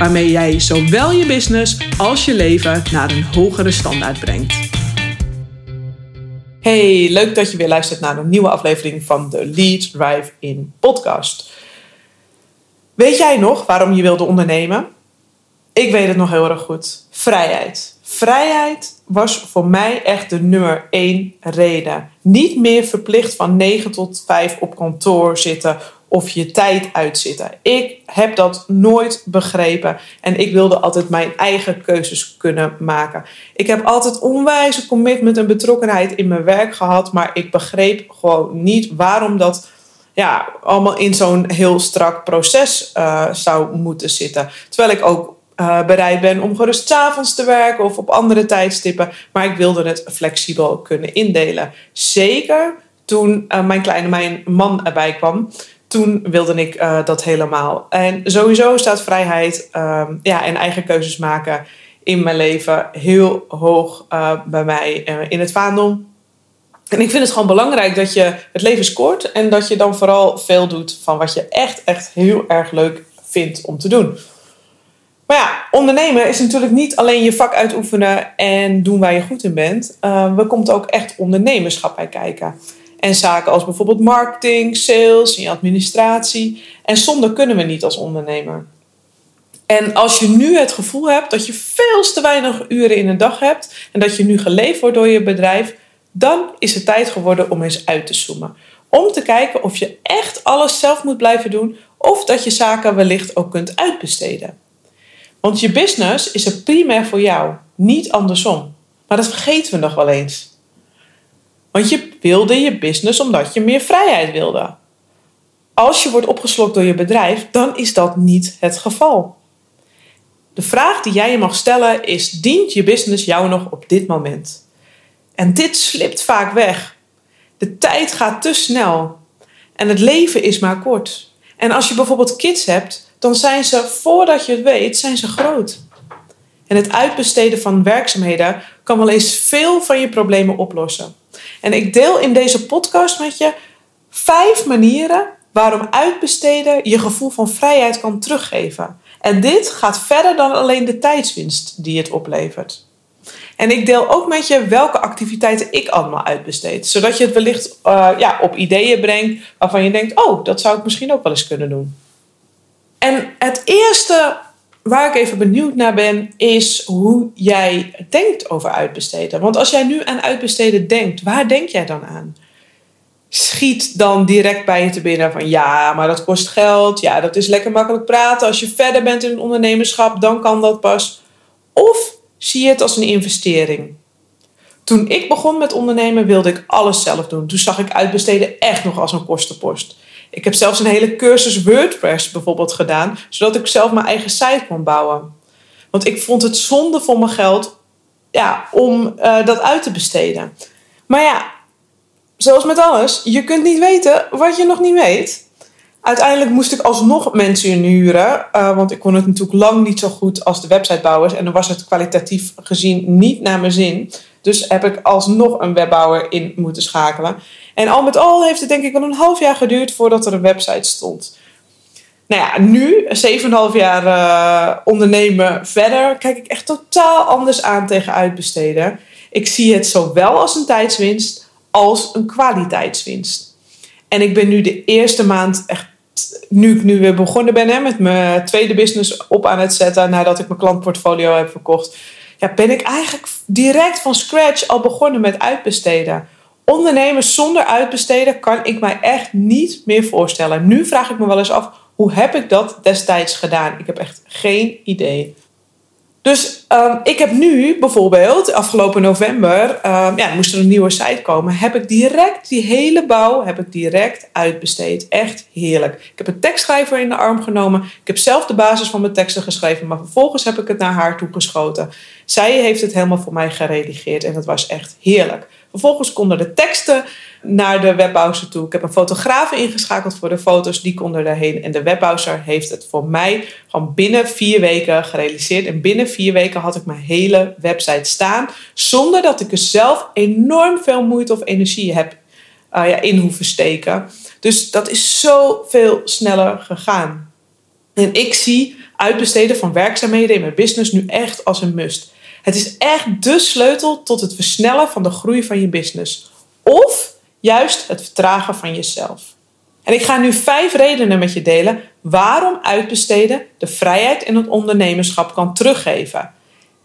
waarmee jij zowel je business als je leven naar een hogere standaard brengt. Hey, leuk dat je weer luistert naar een nieuwe aflevering van de Lead Drive in podcast. Weet jij nog waarom je wilde ondernemen? Ik weet het nog heel erg goed. Vrijheid. Vrijheid was voor mij echt de nummer één reden. Niet meer verplicht van 9 tot 5 op kantoor zitten of je tijd uitzitten. Ik heb dat nooit begrepen en ik wilde altijd mijn eigen keuzes kunnen maken. Ik heb altijd onwijze commitment en betrokkenheid in mijn werk gehad, maar ik begreep gewoon niet waarom dat ja, allemaal in zo'n heel strak proces uh, zou moeten zitten. Terwijl ik ook uh, bereid ben om gerust s avonds te werken of op andere tijdstippen, maar ik wilde het flexibel kunnen indelen. Zeker toen uh, mijn kleine mijn man erbij kwam toen wilde ik uh, dat helemaal. En sowieso staat vrijheid uh, ja, en eigen keuzes maken in mijn leven heel hoog uh, bij mij uh, in het vaandel. En ik vind het gewoon belangrijk dat je het leven scoort en dat je dan vooral veel doet van wat je echt, echt heel erg leuk vindt om te doen. Maar ja, ondernemen is natuurlijk niet alleen je vak uitoefenen en doen waar je goed in bent. Er komt ook echt ondernemerschap bij kijken. En zaken als bijvoorbeeld marketing, sales en administratie. En zonder kunnen we niet als ondernemer. En als je nu het gevoel hebt dat je veel te weinig uren in een dag hebt en dat je nu geleefd wordt door je bedrijf, dan is het tijd geworden om eens uit te zoomen. Om te kijken of je echt alles zelf moet blijven doen of dat je zaken wellicht ook kunt uitbesteden. Want je business is er primair voor jou, niet andersom. Maar dat vergeten we nog wel eens. Want je wilde je business omdat je meer vrijheid wilde. Als je wordt opgeslokt door je bedrijf, dan is dat niet het geval. De vraag die jij je mag stellen is: dient je business jou nog op dit moment? En dit slipt vaak weg. De tijd gaat te snel en het leven is maar kort. En als je bijvoorbeeld kids hebt, dan zijn ze, voordat je het weet, zijn ze groot. En het uitbesteden van werkzaamheden kan wel eens veel van je problemen oplossen. En ik deel in deze podcast met je vijf manieren waarom uitbesteden je gevoel van vrijheid kan teruggeven. En dit gaat verder dan alleen de tijdswinst die het oplevert. En ik deel ook met je welke activiteiten ik allemaal uitbesteed. Zodat je het wellicht uh, ja, op ideeën brengt waarvan je denkt: oh, dat zou ik misschien ook wel eens kunnen doen. En het eerste waar ik even benieuwd naar ben, is hoe jij denkt over uitbesteden. Want als jij nu aan uitbesteden denkt, waar denk jij dan aan? Schiet dan direct bij je te binnen van ja, maar dat kost geld. Ja, dat is lekker makkelijk praten. Als je verder bent in het ondernemerschap, dan kan dat pas. Of zie je het als een investering? Toen ik begon met ondernemen, wilde ik alles zelf doen. Toen zag ik uitbesteden echt nog als een kostenpost. Ik heb zelfs een hele cursus WordPress bijvoorbeeld gedaan, zodat ik zelf mijn eigen site kon bouwen. Want ik vond het zonde voor mijn geld ja, om uh, dat uit te besteden. Maar ja, zoals met alles, je kunt niet weten wat je nog niet weet. Uiteindelijk moest ik alsnog mensen inhuren, uh, want ik kon het natuurlijk lang niet zo goed als de websitebouwers. En dan was het kwalitatief gezien niet naar mijn zin. Dus heb ik alsnog een webbouwer in moeten schakelen. En al met al heeft het denk ik wel een half jaar geduurd voordat er een website stond. Nou ja, nu, 7,5 jaar uh, ondernemen verder, kijk ik echt totaal anders aan tegen uitbesteden. Ik zie het zowel als een tijdswinst als een kwaliteitswinst. En ik ben nu de eerste maand echt, nu ik nu weer begonnen ben hè, met mijn tweede business op aan het zetten nadat ik mijn klantportfolio heb verkocht, ja, ben ik eigenlijk direct van scratch al begonnen met uitbesteden. Ondernemen zonder uitbesteden kan ik mij echt niet meer voorstellen. Nu vraag ik me wel eens af, hoe heb ik dat destijds gedaan? Ik heb echt geen idee. Dus ehm, ik heb nu bijvoorbeeld, afgelopen november, um, ja, moest er een nieuwe site komen. Heb ik direct die hele bouw heb ik direct uitbesteed. Echt heerlijk. Ik heb een tekstschrijver in de arm genomen. Ik heb zelf de basis van mijn teksten geschreven, maar vervolgens heb ik het naar haar toegeschoten. Zij heeft het helemaal voor mij geredigeerd en dat was echt heerlijk. Vervolgens konden de teksten naar de webbrowser toe. Ik heb een fotograaf ingeschakeld voor de foto's, die kon er daarheen. En de webbrowser heeft het voor mij gewoon binnen vier weken gerealiseerd. En binnen vier weken had ik mijn hele website staan, zonder dat ik er zelf enorm veel moeite of energie heb uh, ja, in hoeven steken. Dus dat is zoveel sneller gegaan. En ik zie uitbesteden van werkzaamheden in mijn business nu echt als een must. Het is echt de sleutel tot het versnellen van de groei van je business. Of juist het vertragen van jezelf. En ik ga nu vijf redenen met je delen waarom uitbesteden de vrijheid in het ondernemerschap kan teruggeven.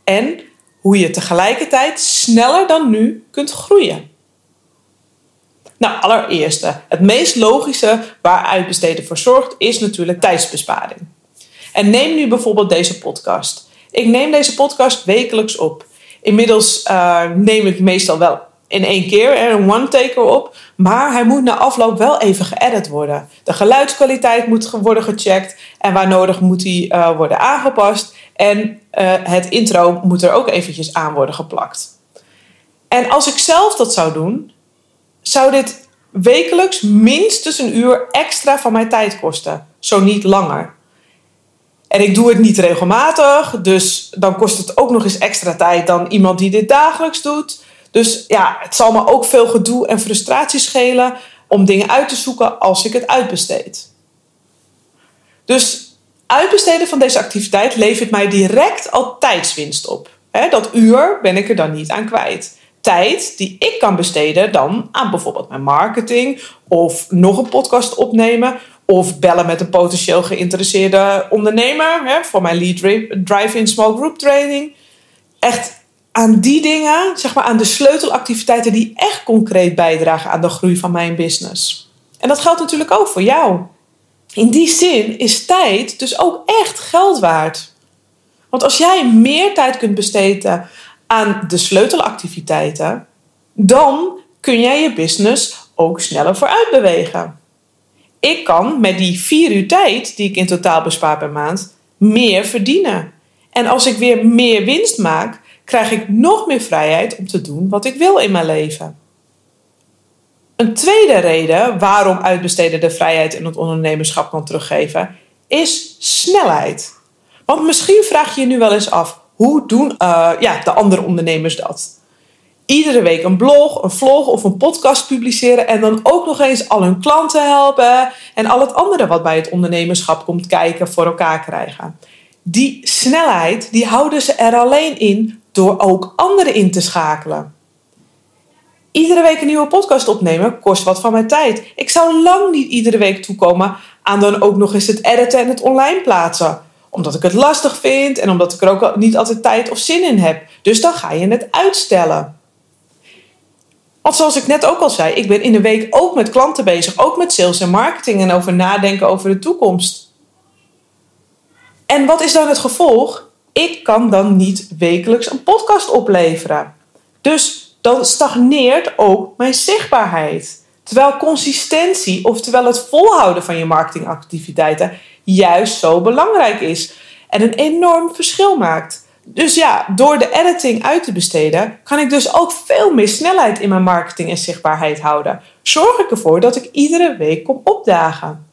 En hoe je tegelijkertijd sneller dan nu kunt groeien. Nou, allereerste, het meest logische waar uitbesteden voor zorgt, is natuurlijk tijdsbesparing. En neem nu bijvoorbeeld deze podcast. Ik neem deze podcast wekelijks op. Inmiddels uh, neem ik meestal wel in één keer, een one-taker op. Maar hij moet na afloop wel even geëdit worden. De geluidskwaliteit moet worden gecheckt. En waar nodig moet hij uh, worden aangepast. En uh, het intro moet er ook eventjes aan worden geplakt. En als ik zelf dat zou doen, zou dit wekelijks minstens een uur extra van mijn tijd kosten. Zo niet langer. En ik doe het niet regelmatig, dus dan kost het ook nog eens extra tijd dan iemand die dit dagelijks doet. Dus ja, het zal me ook veel gedoe en frustratie schelen om dingen uit te zoeken als ik het uitbesteed. Dus uitbesteden van deze activiteit levert mij direct al tijdswinst op. dat uur ben ik er dan niet aan kwijt. Tijd die ik kan besteden dan aan bijvoorbeeld mijn marketing of nog een podcast opnemen of bellen met een potentieel geïnteresseerde ondernemer voor mijn Lead Drive-In Small Group Training. Echt aan die dingen, zeg maar aan de sleutelactiviteiten die echt concreet bijdragen aan de groei van mijn business. En dat geldt natuurlijk ook voor jou. In die zin is tijd dus ook echt geld waard. Want als jij meer tijd kunt besteden aan de sleutelactiviteiten, dan kun jij je business ook sneller vooruit bewegen ik kan met die vier uur tijd die ik in totaal bespaar per maand meer verdienen. En als ik weer meer winst maak, krijg ik nog meer vrijheid om te doen wat ik wil in mijn leven. Een tweede reden waarom uitbesteden de vrijheid in het ondernemerschap kan teruggeven, is snelheid. Want misschien vraag je je nu wel eens af: hoe doen uh, ja, de andere ondernemers dat? iedere week een blog, een vlog of een podcast publiceren en dan ook nog eens al hun klanten helpen en al het andere wat bij het ondernemerschap komt kijken voor elkaar krijgen. Die snelheid, die houden ze er alleen in door ook anderen in te schakelen. Iedere week een nieuwe podcast opnemen kost wat van mijn tijd. Ik zou lang niet iedere week toekomen aan dan ook nog eens het editen en het online plaatsen. Omdat ik het lastig vind en omdat ik er ook niet altijd tijd of zin in heb. Dus dan ga je het uitstellen. Want zoals ik net ook al zei, ik ben in de week ook met klanten bezig, ook met sales en marketing en over nadenken over de toekomst. En wat is dan het gevolg? Ik kan dan niet wekelijks een podcast opleveren. Dus dan stagneert ook mijn zichtbaarheid. Terwijl consistentie, oftewel het volhouden van je marketingactiviteiten, juist zo belangrijk is en een enorm verschil maakt. Dus ja, door de editing uit te besteden, kan ik dus ook veel meer snelheid in mijn marketing en zichtbaarheid houden. Zorg ik ervoor dat ik iedere week kom opdagen.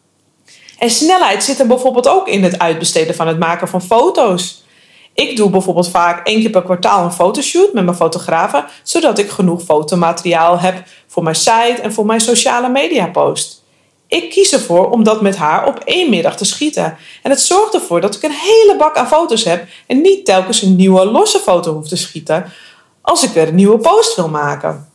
En snelheid zit er bijvoorbeeld ook in het uitbesteden van het maken van foto's. Ik doe bijvoorbeeld vaak één keer per kwartaal een fotoshoot met mijn fotografen, zodat ik genoeg fotomateriaal heb voor mijn site en voor mijn sociale media post. Ik kies ervoor om dat met haar op één middag te schieten. En het zorgt ervoor dat ik een hele bak aan foto's heb en niet telkens een nieuwe losse foto hoef te schieten als ik weer een nieuwe post wil maken.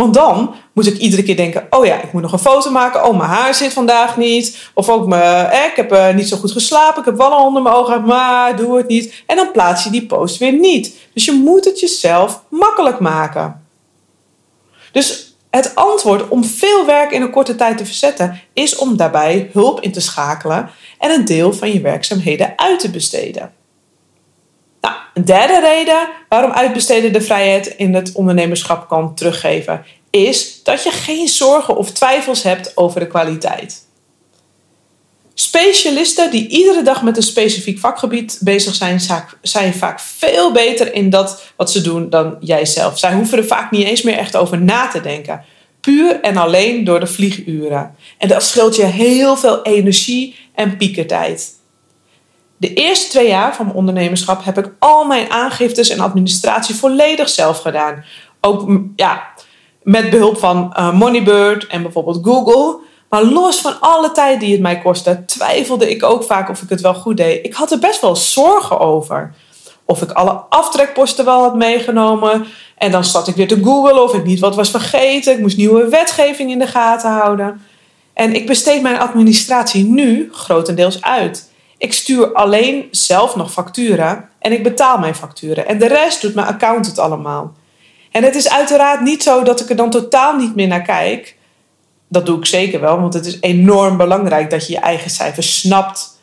Want dan moet ik iedere keer denken: oh ja, ik moet nog een foto maken. Oh, mijn haar zit vandaag niet. Of ook mijn, eh, ik heb uh, niet zo goed geslapen. Ik heb wallen onder mijn ogen, maar doe het niet. En dan plaats je die post weer niet. Dus je moet het jezelf makkelijk maken. Dus het antwoord om veel werk in een korte tijd te verzetten is om daarbij hulp in te schakelen en een deel van je werkzaamheden uit te besteden. Een derde reden waarom uitbesteden de vrijheid in het ondernemerschap kan teruggeven, is dat je geen zorgen of twijfels hebt over de kwaliteit. Specialisten die iedere dag met een specifiek vakgebied bezig zijn, zijn vaak veel beter in dat wat ze doen dan jijzelf. Zij hoeven er vaak niet eens meer echt over na te denken. Puur en alleen door de vlieguren. En dat scheelt je heel veel energie en piekertijd. De eerste twee jaar van mijn ondernemerschap heb ik al mijn aangiftes en administratie volledig zelf gedaan. Ook ja, met behulp van uh, Moneybird en bijvoorbeeld Google. Maar los van alle tijd die het mij kostte, twijfelde ik ook vaak of ik het wel goed deed. Ik had er best wel zorgen over. Of ik alle aftrekposten wel had meegenomen. En dan zat ik weer te googlen of ik niet wat was vergeten. Ik moest nieuwe wetgeving in de gaten houden. En ik besteed mijn administratie nu grotendeels uit. Ik stuur alleen zelf nog facturen en ik betaal mijn facturen. En de rest doet mijn accountant allemaal. En het is uiteraard niet zo dat ik er dan totaal niet meer naar kijk. Dat doe ik zeker wel, want het is enorm belangrijk dat je je eigen cijfers snapt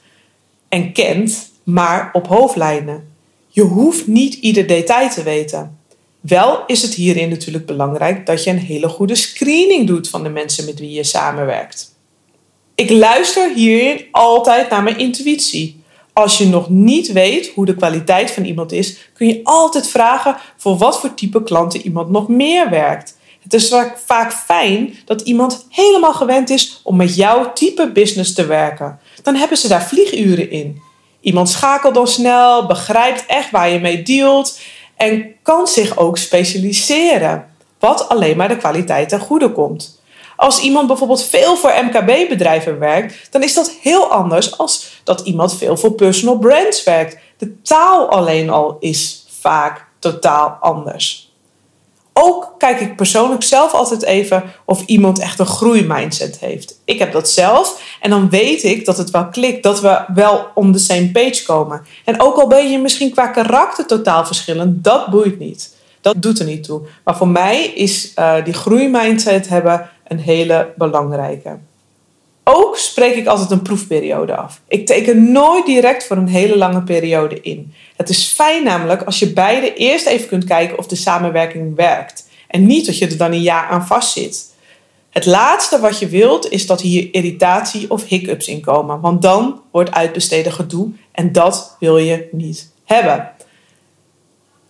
en kent, maar op hoofdlijnen. Je hoeft niet ieder detail te weten. Wel is het hierin natuurlijk belangrijk dat je een hele goede screening doet van de mensen met wie je samenwerkt. Ik luister hierin altijd naar mijn intuïtie. Als je nog niet weet hoe de kwaliteit van iemand is, kun je altijd vragen voor wat voor type klanten iemand nog meer werkt. Het is vaak fijn dat iemand helemaal gewend is om met jouw type business te werken. Dan hebben ze daar vlieguren in. Iemand schakelt dan snel, begrijpt echt waar je mee dealt en kan zich ook specialiseren, wat alleen maar de kwaliteit ten goede komt. Als iemand bijvoorbeeld veel voor MKB-bedrijven werkt, dan is dat heel anders als dat iemand veel voor personal brands werkt. De taal alleen al is vaak totaal anders. Ook kijk ik persoonlijk zelf altijd even of iemand echt een groeimindset heeft. Ik heb dat zelf en dan weet ik dat het wel klikt, dat we wel om de same page komen. En ook al ben je misschien qua karakter totaal verschillend, dat boeit niet. Dat doet er niet toe. Maar voor mij is uh, die groeimindset hebben een hele belangrijke. Ook spreek ik altijd een proefperiode af. Ik teken nooit direct voor een hele lange periode in. Het is fijn namelijk als je beide eerst even kunt kijken of de samenwerking werkt. En niet dat je er dan een jaar aan vastzit. Het laatste wat je wilt is dat hier irritatie of hiccups in komen. Want dan wordt uitbesteden gedoe en dat wil je niet hebben.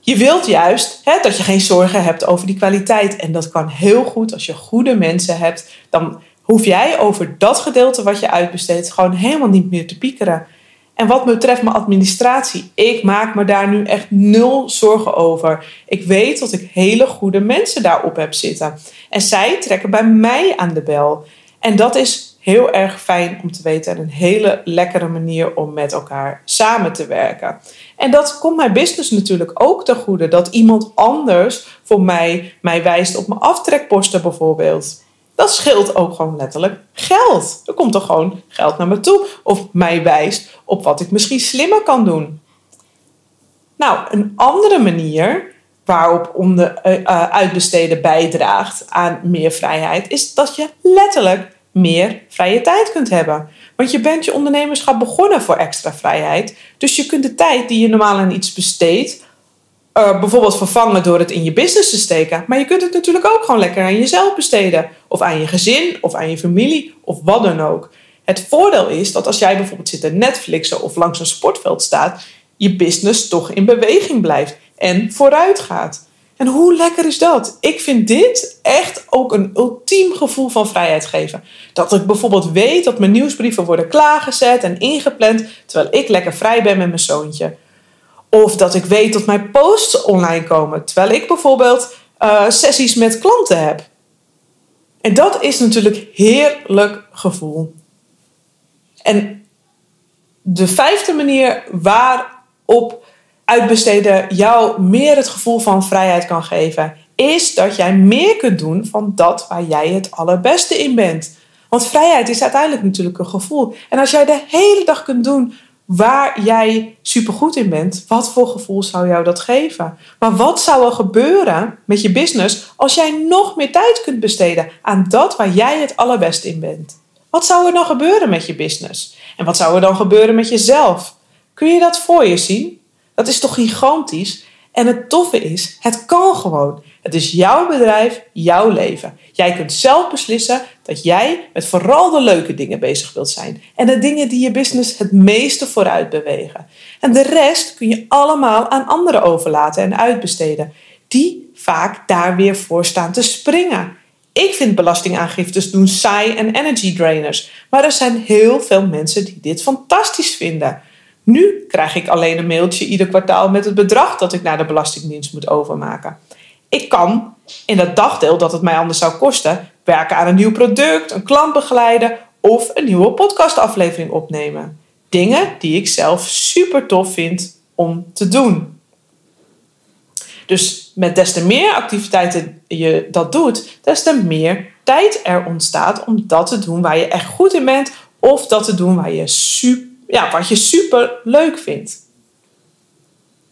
Je wilt juist hè, dat je geen zorgen hebt over die kwaliteit. En dat kan heel goed als je goede mensen hebt. Dan hoef jij over dat gedeelte wat je uitbesteedt gewoon helemaal niet meer te piekeren. En wat betreft mijn administratie, ik maak me daar nu echt nul zorgen over. Ik weet dat ik hele goede mensen daarop heb zitten. En zij trekken bij mij aan de bel. En dat is heel erg fijn om te weten en een hele lekkere manier om met elkaar samen te werken. En dat komt mijn business natuurlijk ook ten goede. Dat iemand anders voor mij mij wijst op mijn aftrekposten bijvoorbeeld. Dat scheelt ook gewoon letterlijk geld. Er komt er gewoon geld naar me toe. Of mij wijst op wat ik misschien slimmer kan doen. Nou, een andere manier waarop onder, uh, uitbesteden bijdraagt aan meer vrijheid, is dat je letterlijk meer vrije tijd kunt hebben. Want je bent je ondernemerschap begonnen voor extra vrijheid. Dus je kunt de tijd die je normaal aan iets besteedt, uh, bijvoorbeeld vervangen door het in je business te steken. Maar je kunt het natuurlijk ook gewoon lekker aan jezelf besteden. Of aan je gezin, of aan je familie, of wat dan ook. Het voordeel is dat als jij bijvoorbeeld zit te Netflixen of langs een sportveld staat, je business toch in beweging blijft en vooruit gaat. En hoe lekker is dat? Ik vind dit echt ook een ultiem gevoel van vrijheid geven. Dat ik bijvoorbeeld weet dat mijn nieuwsbrieven worden klaargezet en ingepland terwijl ik lekker vrij ben met mijn zoontje. Of dat ik weet dat mijn posts online komen terwijl ik bijvoorbeeld uh, sessies met klanten heb. En dat is natuurlijk heerlijk gevoel. En de vijfde manier waarop uitbesteden jou meer het gevoel van vrijheid kan geven, is dat jij meer kunt doen van dat waar jij het allerbeste in bent. Want vrijheid is uiteindelijk natuurlijk een gevoel. En als jij de hele dag kunt doen waar jij supergoed in bent, wat voor gevoel zou jou dat geven? Maar wat zou er gebeuren met je business als jij nog meer tijd kunt besteden aan dat waar jij het allerbeste in bent? Wat zou er dan gebeuren met je business? En wat zou er dan gebeuren met jezelf? Kun je dat voor je zien? Dat is toch gigantisch? En het toffe is, het kan gewoon. Het is jouw bedrijf, jouw leven. Jij kunt zelf beslissen dat jij met vooral de leuke dingen bezig wilt zijn. En de dingen die je business het meeste vooruit bewegen. En de rest kun je allemaal aan anderen overlaten en uitbesteden. Die vaak daar weer voor staan te springen. Ik vind belastingaangiftes doen saai en energy drainers. Maar er zijn heel veel mensen die dit fantastisch vinden. Nu krijg ik alleen een mailtje ieder kwartaal met het bedrag dat ik naar de Belastingdienst moet overmaken. Ik kan in dat dagdeel dat het mij anders zou kosten, werken aan een nieuw product, een klant begeleiden of een nieuwe podcastaflevering opnemen. Dingen die ik zelf super tof vind om te doen. Dus met des te meer activiteiten je dat doet, des te meer tijd er ontstaat om dat te doen waar je echt goed in bent of dat te doen waar je super, ja, wat je super leuk vindt.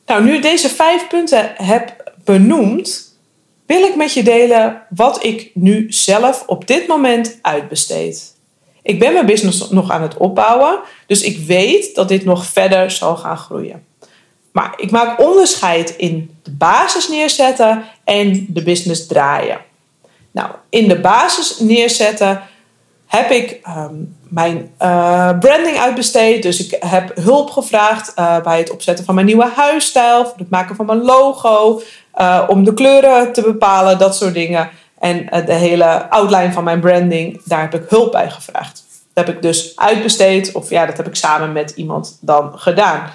Nou, nu ik deze vijf punten heb benoemd, wil ik met je delen wat ik nu zelf op dit moment uitbesteed. Ik ben mijn business nog aan het opbouwen, dus ik weet dat dit nog verder zal gaan groeien. Maar ik maak onderscheid in de basis neerzetten en de business draaien. Nou, in de basis neerzetten heb ik ehm, mijn uh, branding uitbesteed. Dus ik heb hulp gevraagd uh, bij het opzetten van mijn nieuwe huisstijl, voor het maken van mijn logo, uh, om de kleuren te bepalen, dat soort dingen. En de hele outline van mijn branding, daar heb ik hulp bij gevraagd. Dat heb ik dus uitbesteed, of ja, dat heb ik samen met iemand dan gedaan.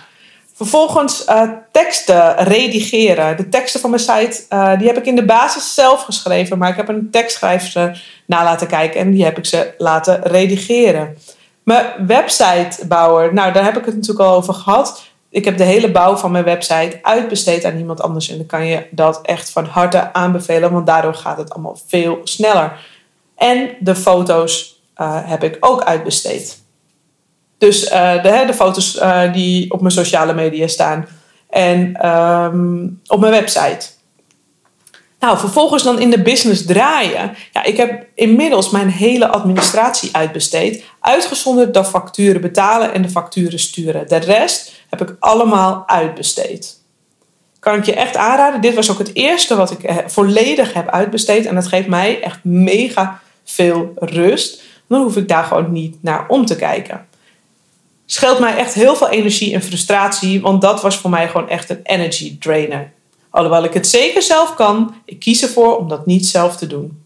Vervolgens uh, teksten redigeren. De teksten van mijn site uh, die heb ik in de basis zelf geschreven, maar ik heb een tekstschrijver na laten kijken en die heb ik ze laten redigeren. Mijn websitebouwer, nou daar heb ik het natuurlijk al over gehad. Ik heb de hele bouw van mijn website uitbesteed aan iemand anders en dan kan je dat echt van harte aanbevelen, want daardoor gaat het allemaal veel sneller. En de foto's uh, heb ik ook uitbesteed. Dus uh, de, de, foto's uh, die op mijn sociale media staan. En um, op mijn website. Nou, vervolgens dan in de business draaien. Ja, ik heb inmiddels mijn hele administratie uitbesteed. Uitgezonderd de facturen betalen en de facturen sturen. De rest heb ik allemaal uitbesteed. Kan ik je echt aanraden. Dit was ook het eerste wat ik eh, volledig heb uitbesteed. En dat geeft mij echt mega veel rust. Dan hoef ik daar gewoon niet naar om te kijken scheelt mij echt heel veel energie en frustratie, want dat was voor mij gewoon echt een energy drainer. Alhoewel ik het zeker zelf kan, ik kies ervoor om dat niet zelf te doen.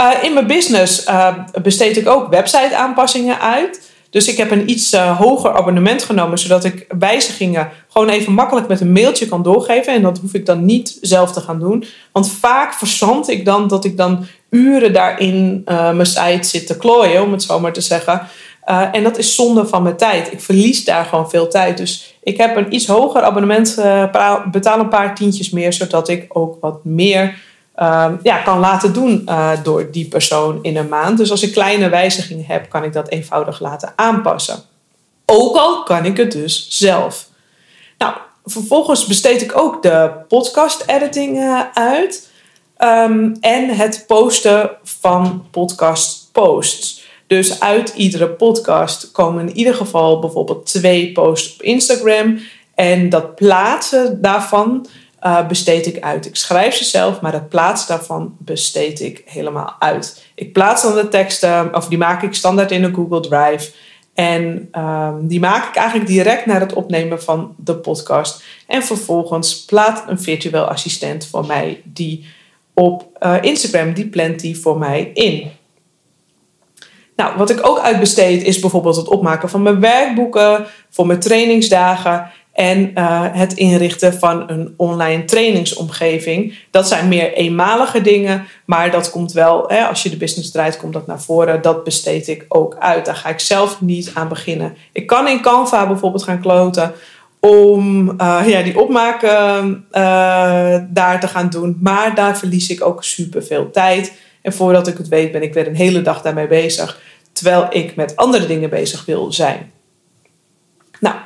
Uh, in mijn business uh, besteed ik ook website aanpassingen uit. Dus ik heb een iets uh, hoger abonnement genomen, zodat ik wijzigingen gewoon even makkelijk met een mailtje kan doorgeven. En dat hoef ik dan niet zelf te gaan doen. Want vaak verzand ik dan dat ik dan uren daarin mijn site zit te klooien, om het zo maar te zeggen. Uh, en dat is zonde van mijn tijd. Ik verlies daar gewoon veel tijd. Dus ik heb een iets hoger abonnement, uh, betaal een paar tientjes meer, zodat ik ook wat meer uh, ja, kan laten doen uh, door die persoon in een maand. Dus als ik kleine wijzigingen heb, kan ik dat eenvoudig laten aanpassen. Ook al kan ik het dus zelf. Nou, vervolgens besteed ik ook de podcast editing uit. Um, en het posten van podcast posts. Dus uit iedere podcast komen in ieder geval bijvoorbeeld twee posts op Instagram. En dat plaatsen daarvan uh, besteed ik uit. Ik schrijf ze zelf, maar het plaatsen daarvan besteed ik helemaal uit. Ik plaats dan de teksten, of die maak ik standaard in een Google Drive. En um, die maak ik eigenlijk direct naar het opnemen van de podcast. En vervolgens plaat een virtueel assistent voor mij die op uh, Instagram, die plant die voor mij in. Nou, wat ik ook uitbesteed is bijvoorbeeld het opmaken van mijn werkboeken voor mijn trainingsdagen en uh, het inrichten van een online trainingsomgeving. Dat zijn meer eenmalige dingen, maar dat komt wel, hè, als je de business draait, komt dat naar voren. Dat besteed ik ook uit. Daar ga ik zelf niet aan beginnen. Ik kan in Canva bijvoorbeeld gaan kloten om uh, ja, die opmaken uh, daar te gaan doen, maar daar verlies ik ook super veel tijd. En voordat ik het weet, ben ik weer een hele dag daarmee bezig. Terwijl ik met andere dingen bezig wil zijn. Nou,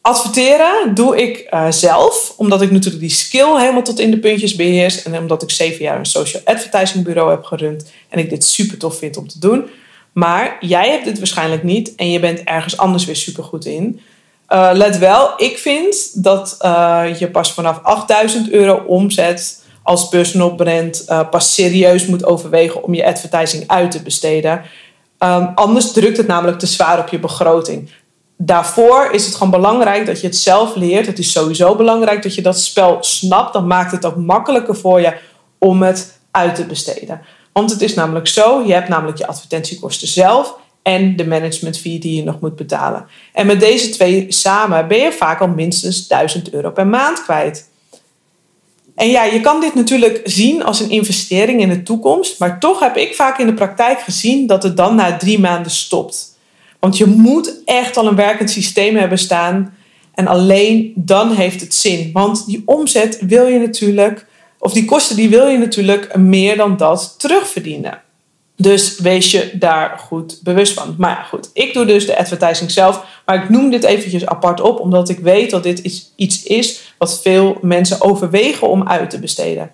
adverteren doe ik uh, zelf, omdat ik natuurlijk die skill helemaal tot in de puntjes beheers. En omdat ik zeven jaar een social advertising bureau heb gerund. En ik dit super tof vind om te doen. Maar jij hebt dit waarschijnlijk niet en je bent ergens anders weer super goed in. Uh, let wel, ik vind dat uh, je pas vanaf 8000 euro omzet als personal brand uh, pas serieus moet overwegen om je advertising uit te besteden. Um, anders drukt het namelijk te zwaar op je begroting. Daarvoor is het gewoon belangrijk dat je het zelf leert. Het is sowieso belangrijk dat je dat spel snapt. Dan maakt het ook makkelijker voor je om het uit te besteden. Want het is namelijk zo, je hebt namelijk je advertentiekosten zelf en de management fee die je nog moet betalen. En met deze twee samen ben je vaak al minstens 1000 euro per maand kwijt. En ja, je kan dit natuurlijk zien als een investering in de toekomst, maar toch heb ik vaak in de praktijk gezien dat het dan na drie maanden stopt. Want je moet echt al een werkend systeem hebben staan en alleen dan heeft het zin. Want die omzet wil je natuurlijk, of die kosten die wil je natuurlijk meer dan dat terugverdienen. Dus wees je daar goed bewust van. Maar ja, goed, ik doe dus de advertising zelf. Maar ik noem dit eventjes apart op, omdat ik weet dat dit iets is wat veel mensen overwegen om uit te besteden.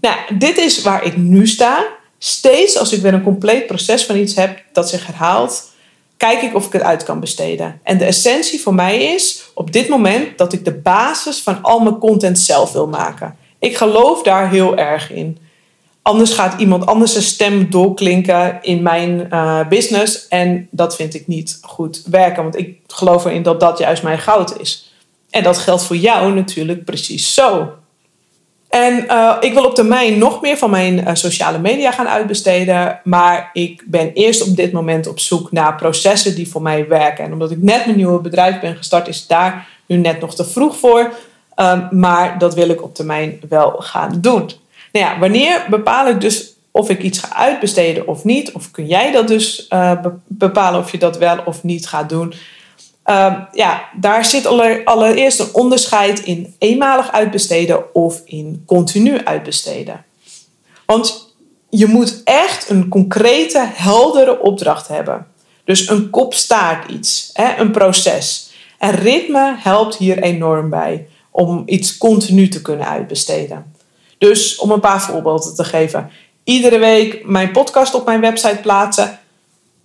Nou, dit is waar ik nu sta. Steeds als ik weer een compleet proces van iets heb dat zich herhaalt, kijk ik of ik het uit kan besteden. En de essentie voor mij is op dit moment dat ik de basis van al mijn content zelf wil maken. Ik geloof daar heel erg in. Anders gaat iemand anders zijn stem doorklinken in mijn uh, business. En dat vind ik niet goed werken. Want ik geloof erin dat dat juist mijn goud is. En dat geldt voor jou natuurlijk precies zo. En uh, ik wil op termijn nog meer van mijn uh, sociale media gaan uitbesteden. Maar ik ben eerst op dit moment op zoek naar processen die voor mij werken. En omdat ik net mijn nieuwe bedrijf ben gestart, is daar nu net nog te vroeg voor. Um, maar dat wil ik op termijn wel gaan doen. Nou ja, wanneer bepaal ik dus of ik iets ga uitbesteden of niet? Of kun jij dat dus uh, bepalen of je dat wel of niet gaat doen? Uh, ja, daar zit allereerst een onderscheid in eenmalig uitbesteden of in continu uitbesteden. Want je moet echt een concrete, heldere opdracht hebben. Dus een kop staart iets, hè, een proces. En ritme helpt hier enorm bij om iets continu te kunnen uitbesteden. Dus om een paar voorbeelden te geven. Iedere week mijn podcast op mijn website plaatsen.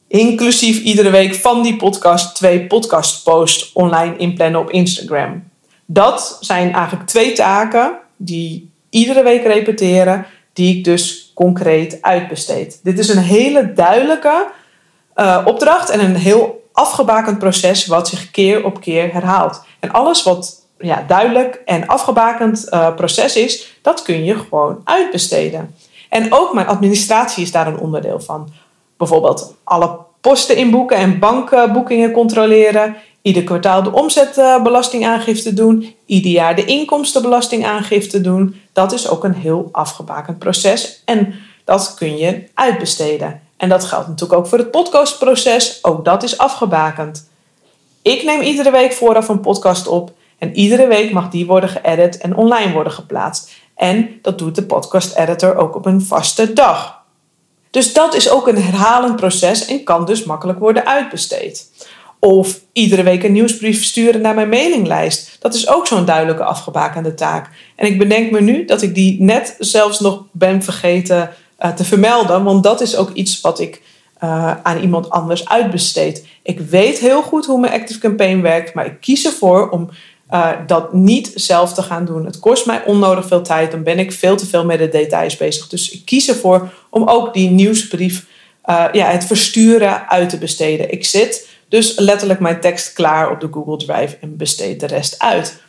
Inclusief iedere week van die podcast twee podcastposts online inplannen op Instagram. Dat zijn eigenlijk twee taken die iedere week repeteren, die ik dus concreet uitbesteed. Dit is een hele duidelijke uh, opdracht en een heel afgebakend proces wat zich keer op keer herhaalt. En alles wat ja, duidelijk en afgebakend uh, proces is, dat kun je gewoon uitbesteden. En ook mijn administratie is daar een onderdeel van. Bijvoorbeeld alle posten inboeken en bankboekingen controleren, ieder kwartaal de omzetbelastingaangifte doen, ieder jaar de inkomstenbelastingaangifte doen. Dat is ook een heel afgebakend proces en dat kun je uitbesteden. En dat geldt natuurlijk ook voor het podcastproces, ook dat is afgebakend. Ik neem iedere week vooraf een podcast op en iedere week mag die worden geëdit en online worden geplaatst. En dat doet de podcast editor ook op een vaste dag. Dus dat is ook een herhalend proces en kan dus makkelijk worden uitbesteed. Of iedere week een nieuwsbrief sturen naar mijn mailinglijst. Dat is ook zo'n duidelijke afgebakende taak. En ik bedenk me nu dat ik die net zelfs nog ben vergeten uh, te vermelden. Want dat is ook iets wat ik uh, aan iemand anders uitbesteed. Ik weet heel goed hoe mijn Active Campaign werkt. Maar ik kies ervoor om uh, dat niet zelf te gaan doen. Het kost mij onnodig veel tijd. Dan ben ik veel te veel met de details bezig. Dus ik kies ervoor om ook die nieuwsbrief, uh, ja, het versturen uit te besteden. Ik zit dus letterlijk mijn tekst klaar op de Google Drive en besteed de rest uit.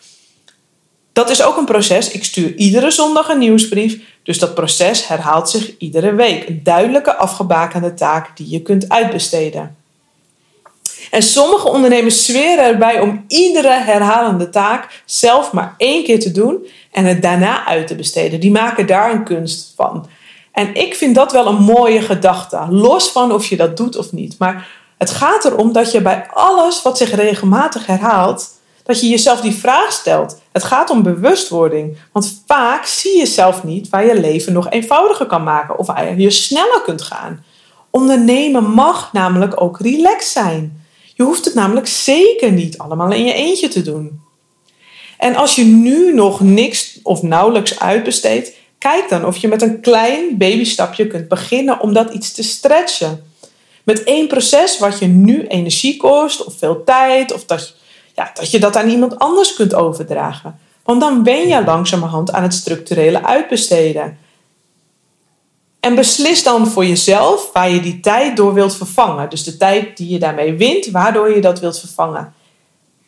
Dat is ook een proces. Ik stuur iedere zondag een nieuwsbrief. Dus dat proces herhaalt zich iedere week. Een duidelijke afgebakende taak die je kunt uitbesteden. En sommige ondernemers zweren erbij om iedere herhalende taak zelf maar één keer te doen en het daarna uit te besteden. Die maken daar een kunst van. En ik vind dat wel een mooie gedachte, los van of je dat doet of niet. Maar het gaat erom dat je bij alles wat zich regelmatig herhaalt, dat je jezelf die vraag stelt. Het gaat om bewustwording. Want vaak zie je zelf niet waar je leven nog eenvoudiger kan maken of waar je sneller kunt gaan. Ondernemen mag namelijk ook relaxed zijn. Je hoeft het namelijk zeker niet allemaal in je eentje te doen. En als je nu nog niks of nauwelijks uitbesteedt, kijk dan of je met een klein babystapje kunt beginnen om dat iets te stretchen. Met één proces wat je nu energie kost, of veel tijd, of dat ja, dat je dat aan iemand anders kunt overdragen. Want dan ben je langzamerhand aan het structurele uitbesteden. En beslis dan voor jezelf waar je die tijd door wilt vervangen. Dus de tijd die je daarmee wint, waardoor je dat wilt vervangen.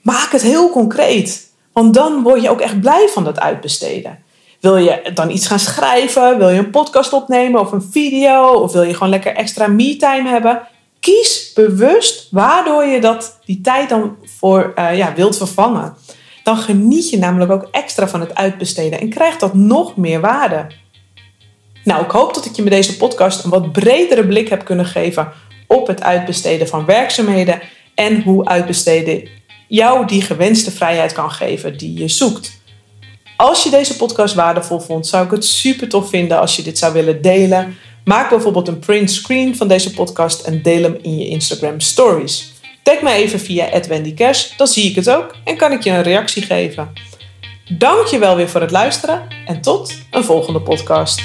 Maak het heel concreet. Want dan word je ook echt blij van dat uitbesteden. Wil je dan iets gaan schrijven? Wil je een podcast opnemen of een video? Of wil je gewoon lekker extra me-time hebben? Kies bewust waardoor je dat, die tijd dan voor uh, ja, wilt vervangen. Dan geniet je namelijk ook extra van het uitbesteden en krijgt dat nog meer waarde. Nou, ik hoop dat ik je met deze podcast een wat bredere blik heb kunnen geven op het uitbesteden van werkzaamheden en hoe uitbesteden jou die gewenste vrijheid kan geven die je zoekt. Als je deze podcast waardevol vond, zou ik het super tof vinden als je dit zou willen delen. Maak bijvoorbeeld een print screen van deze podcast en deel hem in je Instagram stories. Tag me even via @wendycash, dan zie ik het ook en kan ik je een reactie geven. Dank je wel weer voor het luisteren en tot een volgende podcast.